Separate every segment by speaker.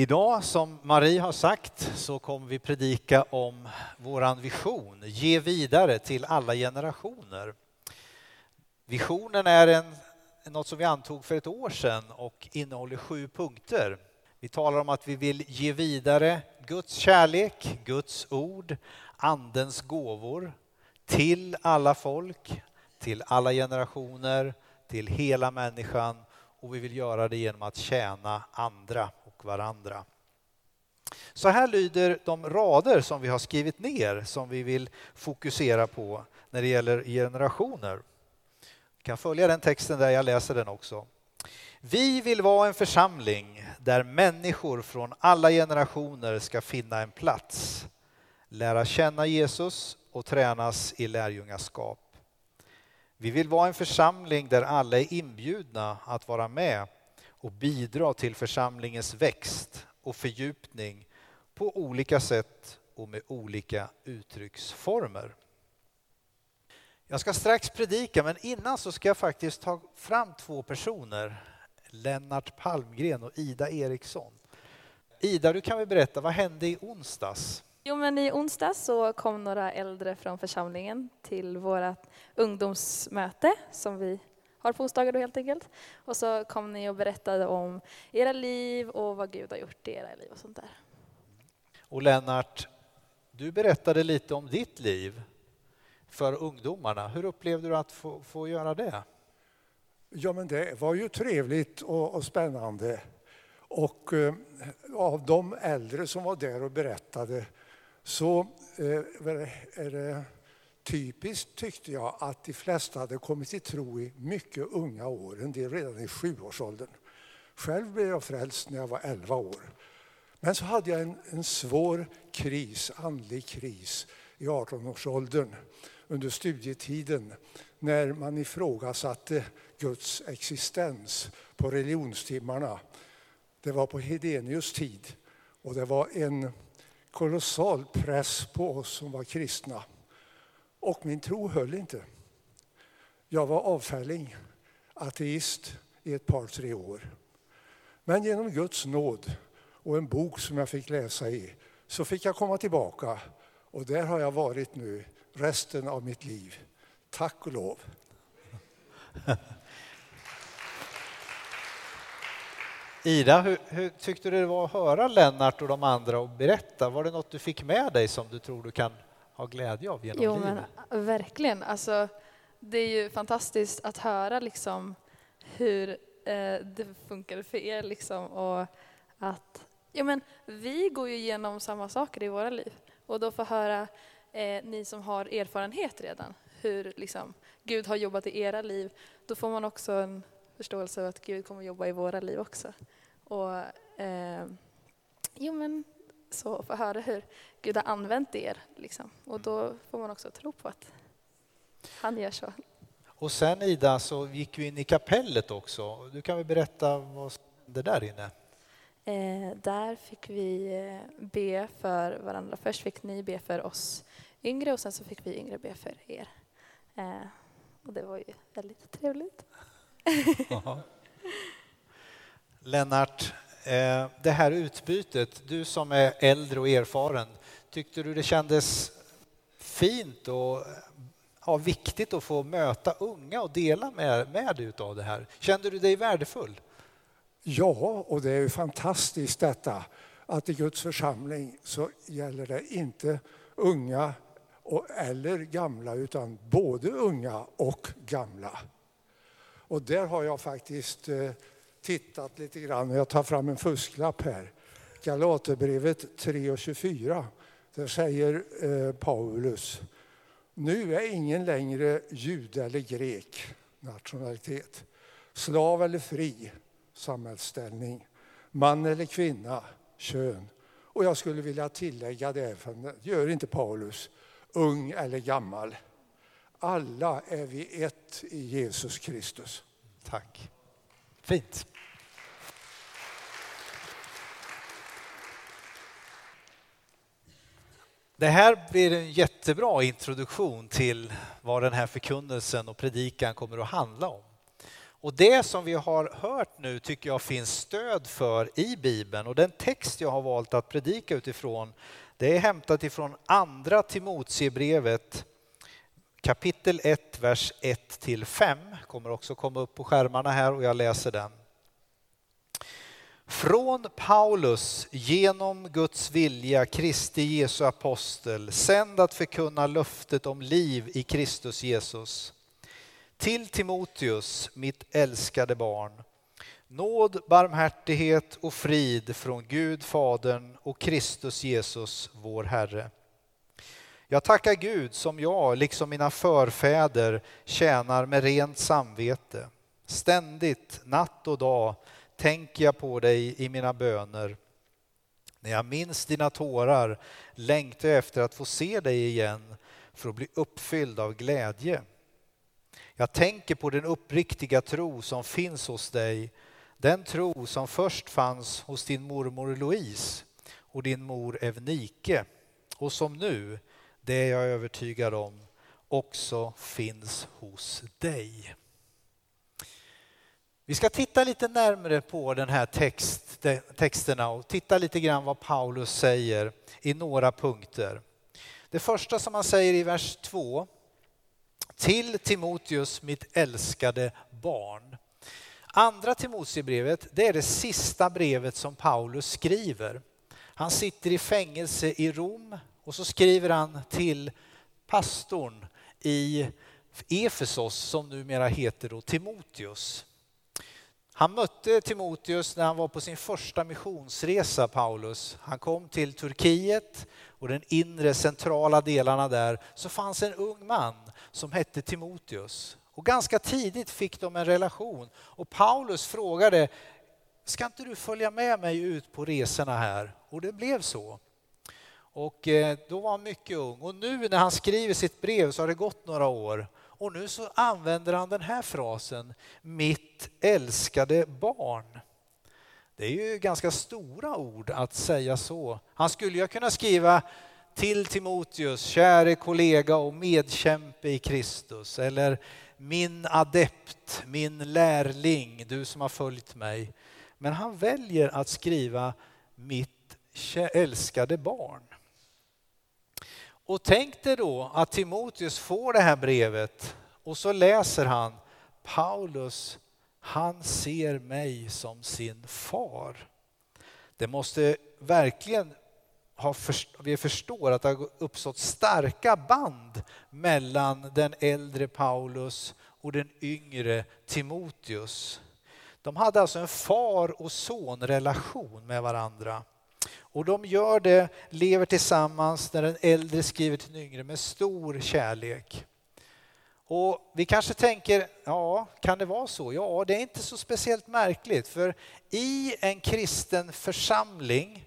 Speaker 1: Idag, som Marie har sagt, så kommer vi predika om våran vision, ge vidare till alla generationer. Visionen är en, något som vi antog för ett år sedan och innehåller sju punkter. Vi talar om att vi vill ge vidare Guds kärlek, Guds ord, Andens gåvor till alla folk, till alla generationer, till hela människan och vi vill göra det genom att tjäna andra och varandra. Så här lyder de rader som vi har skrivit ner som vi vill fokusera på när det gäller generationer. Du kan följa den texten där jag läser den också. Vi vill vara en församling där människor från alla generationer ska finna en plats, lära känna Jesus och tränas i lärjungaskap. Vi vill vara en församling där alla är inbjudna att vara med och bidra till församlingens växt och fördjupning på olika sätt och med olika uttrycksformer. Jag ska strax predika, men innan så ska jag faktiskt ta fram två personer. Lennart Palmgren och Ida Eriksson. Ida, du kan väl berätta, vad hände i onsdags?
Speaker 2: Jo, men i onsdags så kom några äldre från församlingen till vårt ungdomsmöte som vi har på onsdagar då helt enkelt. Och så kom ni och berättade om era liv och vad Gud har gjort i era liv och sånt där.
Speaker 1: Och Lennart, du berättade lite om ditt liv för ungdomarna. Hur upplevde du att få, få göra det?
Speaker 3: Ja, men det var ju trevligt och, och spännande. Och eh, av de äldre som var där och berättade så eh, är det typiskt tyckte jag att de flesta hade kommit till tro i mycket unga år, en del redan i sjuårsåldern. Själv blev jag frälst när jag var 11 år. Men så hade jag en, en svår kris, andlig kris i 18-årsåldern under studietiden när man ifrågasatte Guds existens på religionstimmarna. Det var på Hedenius tid och det var en kolossal press på oss som var kristna. Och min tro höll inte. Jag var avfälling, ateist i ett par, tre år. Men genom Guds nåd och en bok som jag fick läsa i så fick jag komma tillbaka och där har jag varit nu resten av mitt liv. Tack och lov.
Speaker 1: Ida, hur, hur, tyckte du det var att höra Lennart och de andra och berätta? Var det något du fick med dig som du tror du kan ha glädje av genom
Speaker 2: jo,
Speaker 1: livet?
Speaker 2: Men, verkligen. Alltså, det är ju fantastiskt att höra liksom, hur eh, det funkade för er. Liksom, och att, ja, men, vi går ju igenom samma saker i våra liv. Och då få höra eh, ni som har erfarenhet redan, hur liksom, Gud har jobbat i era liv, då får man också en förståelse av att Gud kommer jobba i våra liv också. Och, eh, jo, men så få höra hur Gud har använt er. Liksom. Och då får man också tro på att han gör så.
Speaker 1: Och sen Ida, så gick vi in i kapellet också. Du kan väl berätta vad som hände där inne?
Speaker 2: Eh, där fick vi eh, be för varandra. Först fick ni be för oss yngre och sen så fick vi yngre be för er. Eh, och det var ju väldigt trevligt.
Speaker 1: Lennart, Eh, det här utbytet, du som är äldre och erfaren, tyckte du det kändes fint och ja, viktigt att få möta unga och dela med, med dig av det här? Kände du dig värdefull?
Speaker 3: Ja, och det är ju fantastiskt detta att i Guds församling så gäller det inte unga och, eller gamla utan både unga och gamla. Och där har jag faktiskt eh, tittat lite grann. Jag tar fram en fusklapp här. Galaterbrevet 3.24. Där säger eh, Paulus Nu är ingen längre jude eller grek, nationalitet, slav eller fri, samhällsställning, man eller kvinna, kön. Och jag skulle vilja tillägga det, för det gör inte Paulus, ung eller gammal. Alla är vi ett i Jesus Kristus.
Speaker 1: Tack. Fint. Det här blir en jättebra introduktion till vad den här förkunnelsen och predikan kommer att handla om. Och det som vi har hört nu tycker jag finns stöd för i Bibeln och den text jag har valt att predika utifrån det är hämtat ifrån andra Timoteusbrevet kapitel 1, vers 1 till 5. Kommer också komma upp på skärmarna här och jag läser den. Från Paulus genom Guds vilja, Kristi Jesu apostel, sänd att förkunna löftet om liv i Kristus Jesus. Till Timoteus, mitt älskade barn. Nåd, barmhärtighet och frid från Gud Fadern och Kristus Jesus, vår Herre. Jag tackar Gud som jag, liksom mina förfäder, tjänar med rent samvete. Ständigt, natt och dag, tänker jag på dig i mina böner. När jag minns dina tårar längtar jag efter att få se dig igen för att bli uppfylld av glädje. Jag tänker på den uppriktiga tro som finns hos dig, den tro som först fanns hos din mormor Louise och din mor Evnike och som nu, det är jag övertygad om, också finns hos dig. Vi ska titta lite närmare på den här text, texterna och titta lite grann vad Paulus säger i några punkter. Det första som han säger i vers 2. Till Timoteus, mitt älskade barn. Andra Timoteusbrevet, det är det sista brevet som Paulus skriver. Han sitter i fängelse i Rom och så skriver han till pastorn i Efesos som numera heter Timoteus. Han mötte Timoteus när han var på sin första missionsresa, Paulus. Han kom till Turkiet och den inre centrala delarna där så fanns en ung man som hette Timoteus. Och ganska tidigt fick de en relation och Paulus frågade, ska inte du följa med mig ut på resorna här? Och det blev så. Och eh, då var han mycket ung och nu när han skriver sitt brev så har det gått några år och nu så använder han den här frasen, mitt älskade barn. Det är ju ganska stora ord att säga så. Han skulle ju kunna skriva till Timoteus, käre kollega och medkämpe i Kristus. Eller min adept, min lärling, du som har följt mig. Men han väljer att skriva mitt älskade barn. Och tänk dig då att Timoteus får det här brevet och så läser han Paulus, han ser mig som sin far. Det måste verkligen ha, vi förstår att det har uppstått starka band mellan den äldre Paulus och den yngre Timoteus. De hade alltså en far och sonrelation med varandra. Och de gör det, lever tillsammans när den äldre skriver till den yngre med stor kärlek. Och vi kanske tänker, ja, kan det vara så? Ja, det är inte så speciellt märkligt, för i en kristen församling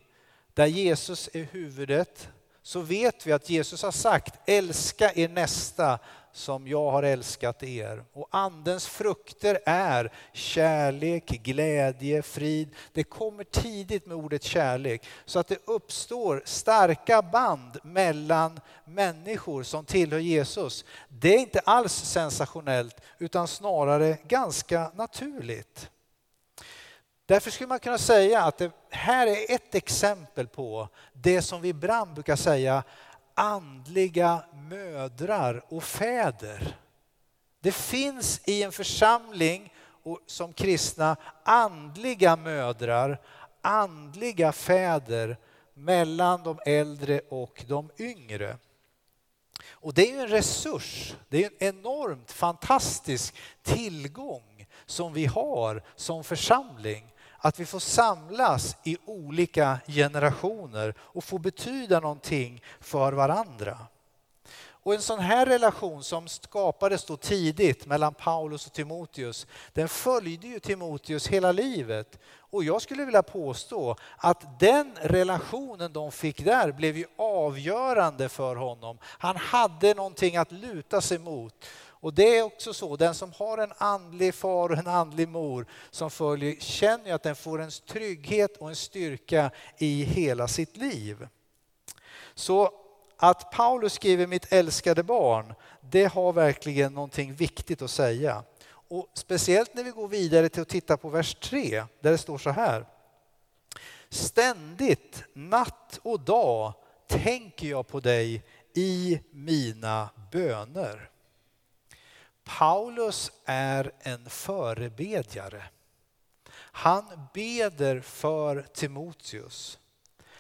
Speaker 1: där Jesus är huvudet så vet vi att Jesus har sagt älska er nästa som jag har älskat er. Och andens frukter är kärlek, glädje, frid. Det kommer tidigt med ordet kärlek så att det uppstår starka band mellan människor som tillhör Jesus. Det är inte alls sensationellt utan snarare ganska naturligt. Därför skulle man kunna säga att det här är ett exempel på det som vi ibland brukar säga andliga mödrar och fäder. Det finns i en församling som kristna andliga mödrar, andliga fäder mellan de äldre och de yngre. Och det är en resurs, det är en enormt fantastisk tillgång som vi har som församling att vi får samlas i olika generationer och få betyda någonting för varandra. Och en sån här relation som skapades då tidigt mellan Paulus och Timoteus, den följde ju Timoteus hela livet. Och jag skulle vilja påstå att den relationen de fick där blev ju avgörande för honom. Han hade någonting att luta sig mot. Och det är också så, den som har en andlig far och en andlig mor som följer känner att den får en trygghet och en styrka i hela sitt liv. Så att Paulus skriver mitt älskade barn, det har verkligen någonting viktigt att säga. Och speciellt när vi går vidare till att titta på vers 3 där det står så här. Ständigt, natt och dag tänker jag på dig i mina böner. Paulus är en förebedjare. Han beder för Timoteus.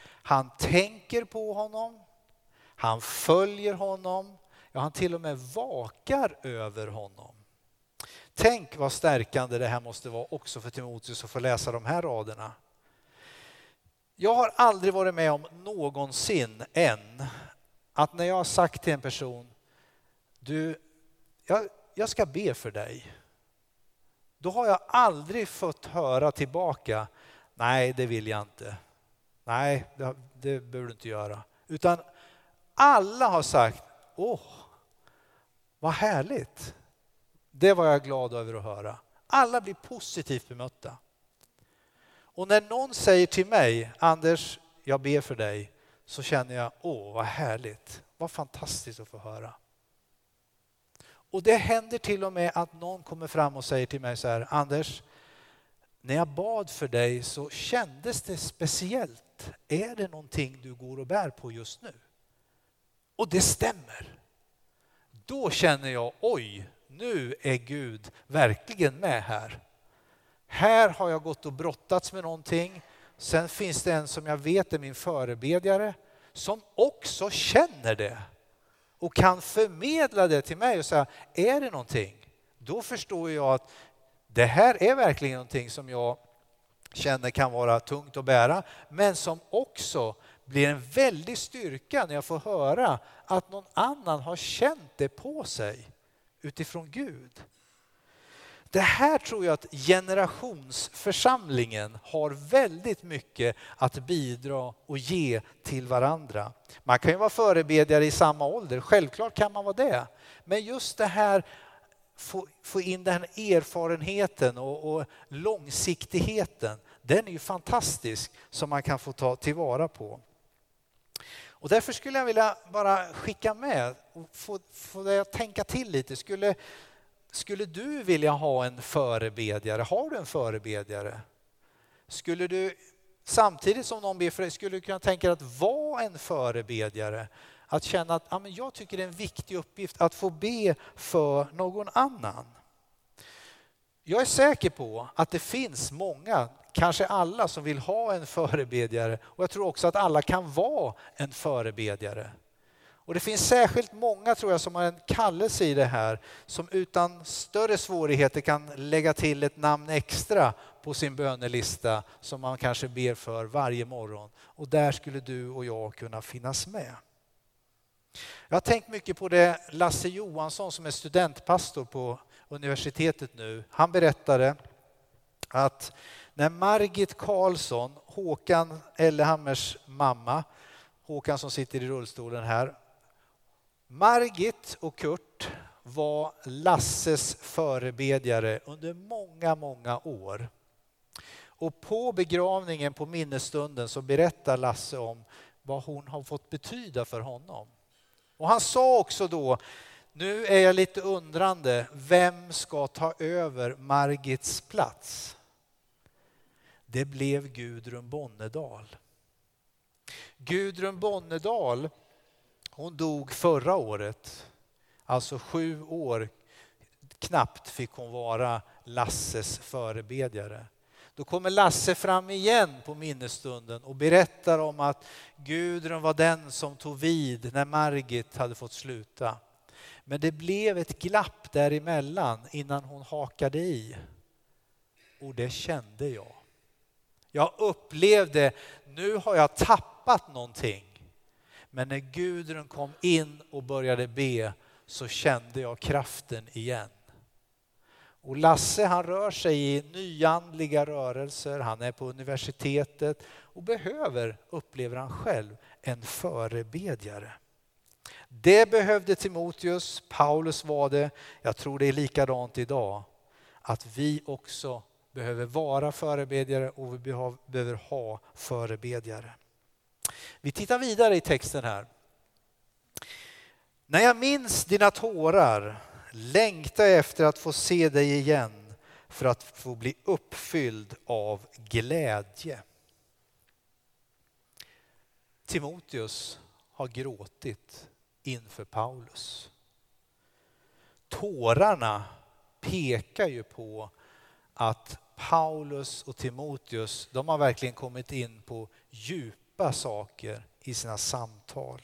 Speaker 1: Han tänker på honom, han följer honom, ja han till och med vakar över honom. Tänk vad stärkande det här måste vara också för Timoteus att få läsa de här raderna. Jag har aldrig varit med om någonsin än att när jag har sagt till en person, du, jag, jag ska be för dig. Då har jag aldrig fått höra tillbaka, nej det vill jag inte. Nej, det, det behöver du inte göra. Utan alla har sagt, åh, vad härligt. Det var jag glad över att höra. Alla blir positivt bemötta. Och när någon säger till mig, Anders, jag ber för dig, så känner jag, åh vad härligt, vad fantastiskt att få höra. Och det händer till och med att någon kommer fram och säger till mig så här, Anders, när jag bad för dig så kändes det speciellt. Är det någonting du går och bär på just nu? Och det stämmer. Då känner jag, oj, nu är Gud verkligen med här. Här har jag gått och brottats med någonting. Sen finns det en som jag vet är min förebedjare som också känner det och kan förmedla det till mig och säga, är det någonting? Då förstår jag att det här är verkligen någonting som jag känner kan vara tungt att bära, men som också blir en väldig styrka när jag får höra att någon annan har känt det på sig utifrån Gud. Det här tror jag att generationsförsamlingen har väldigt mycket att bidra och ge till varandra. Man kan ju vara förebedjare i samma ålder, självklart kan man vara det. Men just det här få, få in den här erfarenheten och, och långsiktigheten, den är ju fantastisk som man kan få ta tillvara på. Och därför skulle jag vilja bara skicka med och få, få dig att tänka till lite. Skulle, skulle du vilja ha en förebedjare? Har du en förebedjare? Skulle du samtidigt som någon ber för dig, skulle du kunna tänka dig att vara en förebedjare? Att känna att ja, men jag tycker det är en viktig uppgift att få be för någon annan. Jag är säker på att det finns många, kanske alla, som vill ha en förebedjare och jag tror också att alla kan vara en förebedjare. Och det finns särskilt många tror jag som har en kallelse i det här som utan större svårigheter kan lägga till ett namn extra på sin bönelista som man kanske ber för varje morgon. Och där skulle du och jag kunna finnas med. Jag har tänkt mycket på det Lasse Johansson som är studentpastor på universitetet nu. Han berättade att när Margit Karlsson, Håkan Ellehammers mamma, Håkan som sitter i rullstolen här, Margit och Kurt var Lasses förebedjare under många, många år. Och på begravningen, på minnesstunden, så berättar Lasse om vad hon har fått betyda för honom. Och han sa också då, nu är jag lite undrande, vem ska ta över Margits plats? Det blev Gudrun Bonnedal. Gudrun Bonnedal hon dog förra året, alltså sju år knappt fick hon vara Lasses förebedjare. Då kommer Lasse fram igen på minnesstunden och berättar om att Gudrun var den som tog vid när Margit hade fått sluta. Men det blev ett glapp däremellan innan hon hakade i. Och det kände jag. Jag upplevde, nu har jag tappat någonting. Men när Gudrun kom in och började be så kände jag kraften igen. Och Lasse han rör sig i nyandliga rörelser, han är på universitetet och behöver, upplever han själv, en förebedjare. Det behövde Timoteus, Paulus var det, jag tror det är likadant idag. Att vi också behöver vara förebedjare och vi behöver ha förebedjare. Vi tittar vidare i texten här. När jag minns dina tårar längtar jag efter att få se dig igen för att få bli uppfylld av glädje. Timoteus har gråtit inför Paulus. Tårarna pekar ju på att Paulus och Timoteus, de har verkligen kommit in på djupa saker i sina samtal.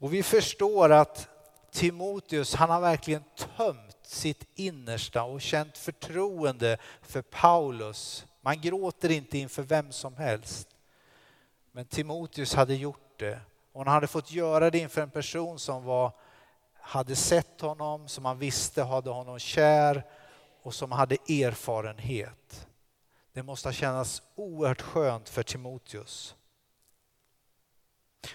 Speaker 1: Och vi förstår att Timoteus, han har verkligen tömt sitt innersta och känt förtroende för Paulus. Man gråter inte inför vem som helst. Men Timoteus hade gjort det och han hade fått göra det inför en person som var, hade sett honom, som han visste hade honom kär och som hade erfarenhet. Det måste ha känts oerhört skönt för Timoteus.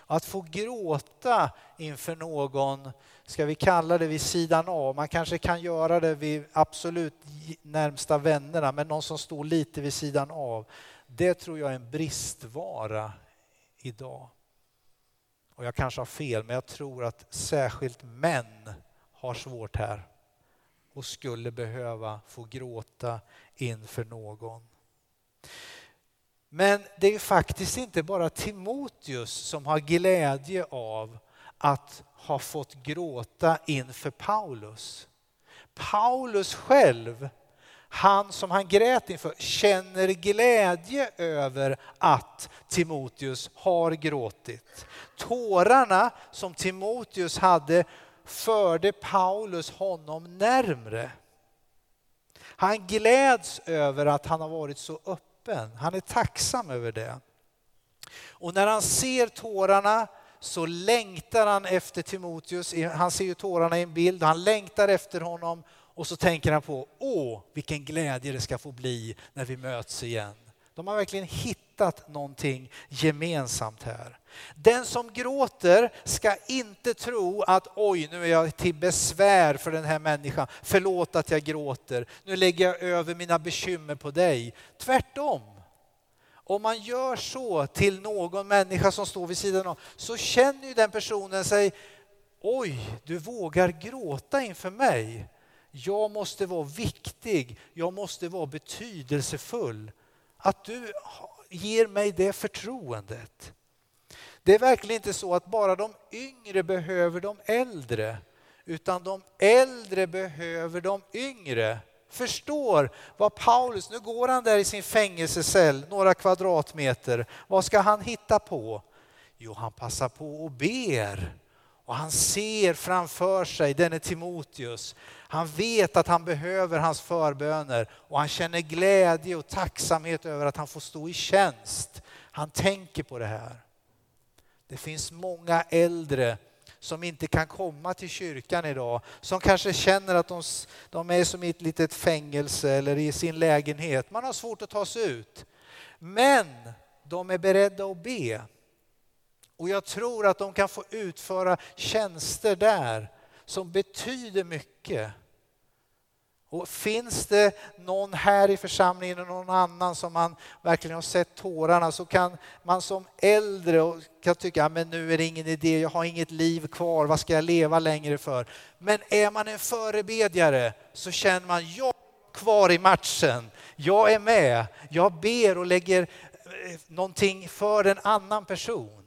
Speaker 1: Att få gråta inför någon, ska vi kalla det vid sidan av, man kanske kan göra det vid absolut närmsta vännerna, men någon som står lite vid sidan av. Det tror jag är en bristvara idag. Och jag kanske har fel, men jag tror att särskilt män har svårt här och skulle behöva få gråta inför någon. Men det är faktiskt inte bara Timoteus som har glädje av att ha fått gråta inför Paulus. Paulus själv, han som han grät inför, känner glädje över att Timoteus har gråtit. Tårarna som Timoteus hade förde Paulus honom närmre. Han gläds över att han har varit så öppen. Han är tacksam över det. Och när han ser tårarna så längtar han efter Timoteus. Han ser ju tårarna i en bild, han längtar efter honom och så tänker han på, åh vilken glädje det ska få bli när vi möts igen. De har verkligen hittat någonting gemensamt här. Den som gråter ska inte tro att oj, nu är jag till besvär för den här människan. Förlåt att jag gråter. Nu lägger jag över mina bekymmer på dig. Tvärtom. Om man gör så till någon människa som står vid sidan av så känner ju den personen sig oj, du vågar gråta inför mig. Jag måste vara viktig, jag måste vara betydelsefull. Att du ger mig det förtroendet. Det är verkligen inte så att bara de yngre behöver de äldre, utan de äldre behöver de yngre. Förstår vad Paulus, nu går han där i sin fängelsecell, några kvadratmeter. Vad ska han hitta på? Jo, han passar på och ber. Och han ser framför sig denne Timoteus. Han vet att han behöver hans förböner och han känner glädje och tacksamhet över att han får stå i tjänst. Han tänker på det här. Det finns många äldre som inte kan komma till kyrkan idag, som kanske känner att de, de är som i ett litet fängelse eller i sin lägenhet. Man har svårt att ta sig ut. Men de är beredda att be. Och jag tror att de kan få utföra tjänster där som betyder mycket. Och finns det någon här i församlingen eller någon annan som man verkligen har sett tårarna så kan man som äldre och kan tycka att nu är det ingen idé, jag har inget liv kvar, vad ska jag leva längre för? Men är man en förebedjare så känner man, jag är kvar i matchen, jag är med, jag ber och lägger eh, någonting för en annan person.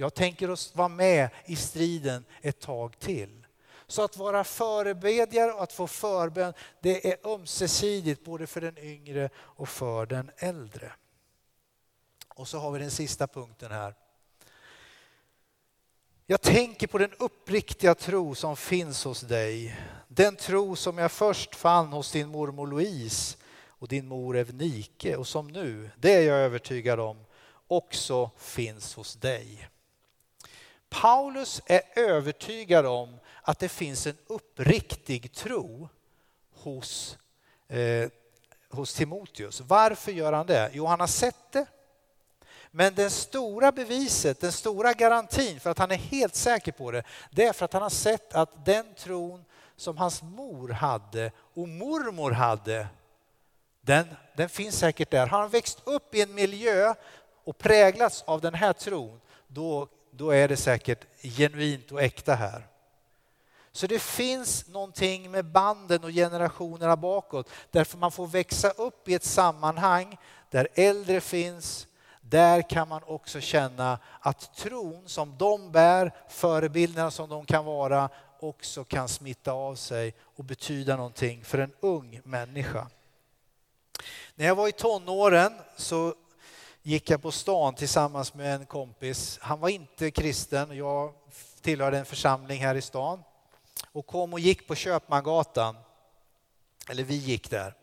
Speaker 1: Jag tänker vara med i striden ett tag till. Så att vara förebedjare och att få förbön, det är ömsesidigt både för den yngre och för den äldre. Och så har vi den sista punkten här. Jag tänker på den uppriktiga tro som finns hos dig. Den tro som jag först fann hos din mormor Louise och din mor Evnike och som nu, det är jag övertygad om, också finns hos dig. Paulus är övertygad om att det finns en uppriktig tro hos, eh, hos Timoteus. Varför gör han det? Jo, han har sett det. Men det stora beviset, den stora garantin för att han är helt säker på det, det är för att han har sett att den tron som hans mor hade och mormor hade, den, den finns säkert där. Har han växt upp i en miljö och präglats av den här tron, då, då är det säkert genuint och äkta här. Så det finns någonting med banden och generationerna bakåt därför man får växa upp i ett sammanhang där äldre finns. Där kan man också känna att tron som de bär, förebilderna som de kan vara, också kan smitta av sig och betyda någonting för en ung människa. När jag var i tonåren så gick jag på stan tillsammans med en kompis. Han var inte kristen, jag tillhörde en församling här i stan och kom och gick på Köpmangatan. Eller vi gick där.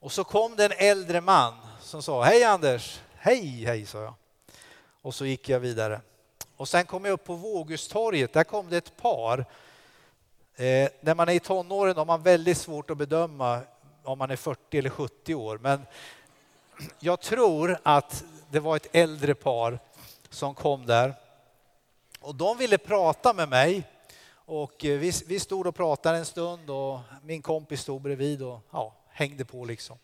Speaker 1: Och så kom det en äldre man som sa Hej Anders! Hej, hej, sa jag. Och så gick jag vidare. Och sen kom jag upp på Vågustorget. Där kom det ett par. Eh, när man är i tonåren har man väldigt svårt att bedöma om man är 40 eller 70 år. Men jag tror att det var ett äldre par som kom där. Och de ville prata med mig. Och eh, vi, vi stod och pratade en stund och min kompis stod bredvid och ja, hängde på liksom.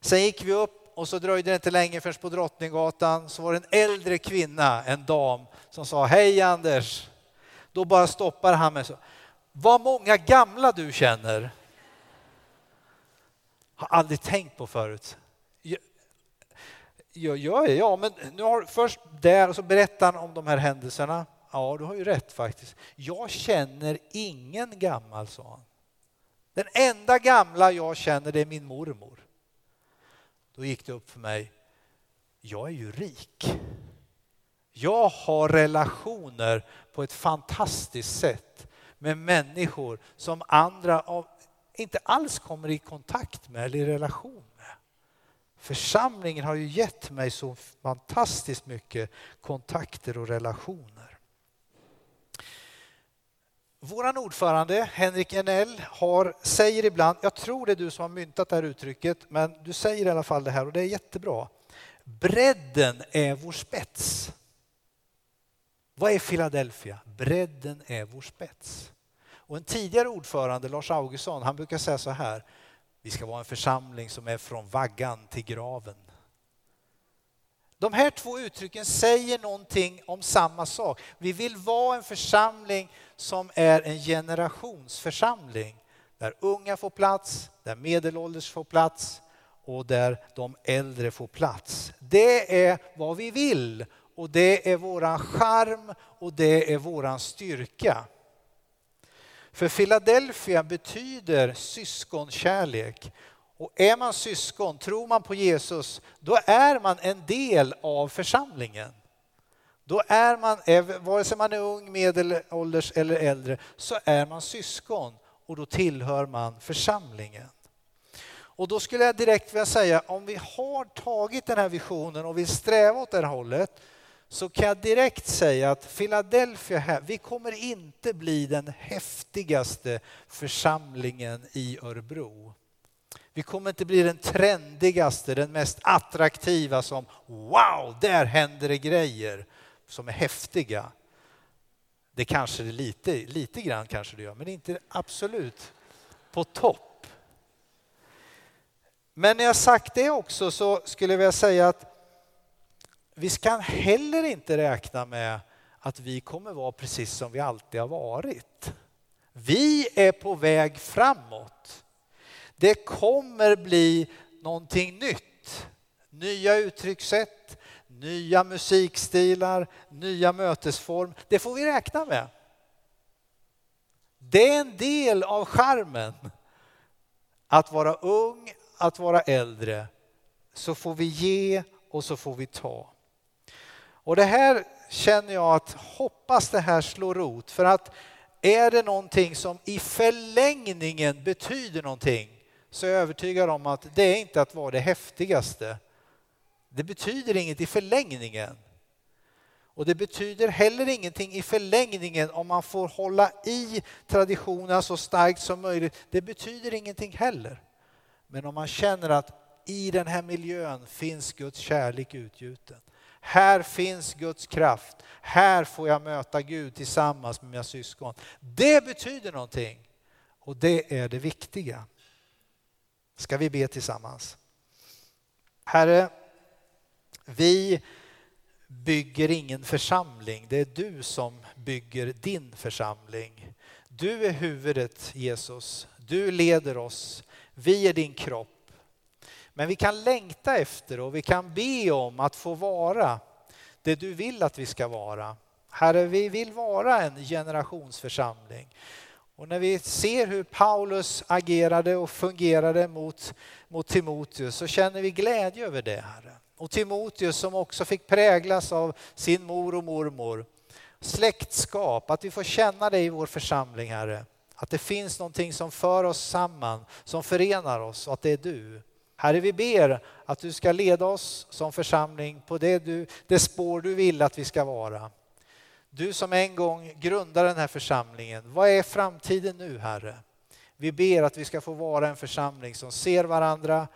Speaker 1: Sen gick vi upp och så dröjde det inte länge förrän på Drottninggatan så var det en äldre kvinna, en dam, som sa Hej Anders. Då bara stoppade han mig så. Vad många gamla du känner. Har aldrig tänkt på förut. Ja, ja, ja men nu har först där och så berättar han om de här händelserna. Ja, du har ju rätt faktiskt. Jag känner ingen gammal, sa han. Den enda gamla jag känner det är min mormor. Då gick det upp för mig, jag är ju rik. Jag har relationer på ett fantastiskt sätt med människor som andra av, inte alls kommer i kontakt med eller i relation med. Församlingen har ju gett mig så fantastiskt mycket kontakter och relationer. Vår ordförande Henrik Enell har, säger ibland, jag tror det är du som har myntat det här uttrycket, men du säger i alla fall det här och det är jättebra. Bredden är vår spets. Vad är Philadelphia? Bredden är vår spets. Och en tidigare ordförande, Lars Augustsson, han brukar säga så här. Vi ska vara en församling som är från vaggan till graven. De här två uttrycken säger någonting om samma sak. Vi vill vara en församling som är en generationsförsamling. Där unga får plats, där medelålders får plats och där de äldre får plats. Det är vad vi vill och det är våran charm och det är våran styrka. För Philadelphia betyder syskonkärlek och är man syskon, tror man på Jesus, då är man en del av församlingen. Då är man, vare sig man är ung, medelålders eller äldre, så är man syskon och då tillhör man församlingen. Och då skulle jag direkt vilja säga, om vi har tagit den här visionen och vill sträva åt det här hållet, så kan jag direkt säga att Philadelphia här, vi kommer inte bli den häftigaste församlingen i Örebro. Vi kommer inte bli den trendigaste, den mest attraktiva som wow, där händer det grejer som är häftiga. Det kanske det lite, lite grann kanske det gör, men inte absolut på topp. Men när jag sagt det också så skulle jag vilja säga att vi ska heller inte räkna med att vi kommer vara precis som vi alltid har varit. Vi är på väg framåt. Det kommer bli någonting nytt. Nya uttryckssätt, nya musikstilar, nya mötesform. Det får vi räkna med. Det är en del av charmen. Att vara ung, att vara äldre. Så får vi ge och så får vi ta. Och det här känner jag att hoppas det här slår rot för att är det någonting som i förlängningen betyder någonting så är jag övertygad om att det är inte att vara det häftigaste. Det betyder inget i förlängningen. Och det betyder heller ingenting i förlängningen om man får hålla i traditionerna så starkt som möjligt. Det betyder ingenting heller. Men om man känner att i den här miljön finns Guds kärlek utgjuten. Här finns Guds kraft. Här får jag möta Gud tillsammans med mina syskon. Det betyder någonting och det är det viktiga. Ska vi be tillsammans? Herre, vi bygger ingen församling. Det är du som bygger din församling. Du är huvudet Jesus, du leder oss, vi är din kropp. Men vi kan längta efter och vi kan be om att få vara det du vill att vi ska vara. Herre, vi vill vara en generationsförsamling. Och när vi ser hur Paulus agerade och fungerade mot, mot Timoteus så känner vi glädje över det, Herre. Och Timoteus som också fick präglas av sin mor och mormor. Släktskap, att vi får känna det i vår församling, Herre. Att det finns någonting som för oss samman, som förenar oss och att det är du. Herre, vi ber att du ska leda oss som församling på det, du, det spår du vill att vi ska vara. Du som en gång grundade den här församlingen, vad är framtiden nu Herre? Vi ber att vi ska få vara en församling som ser varandra,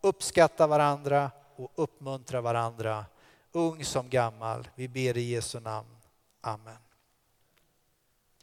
Speaker 1: uppskattar varandra och uppmuntrar varandra, ung som gammal. Vi ber i Jesu namn. Amen.